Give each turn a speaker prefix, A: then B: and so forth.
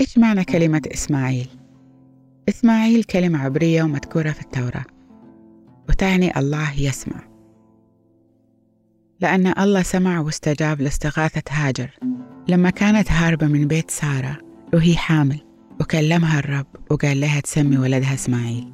A: إيش معنى كلمة إسماعيل؟ إسماعيل كلمة عبرية ومذكورة في التوراة وتعني الله يسمع. لأن الله سمع واستجاب لاستغاثة هاجر. لما كانت هاربة من بيت سارة وهي حامل وكلمها الرب وقال لها تسمي ولدها إسماعيل.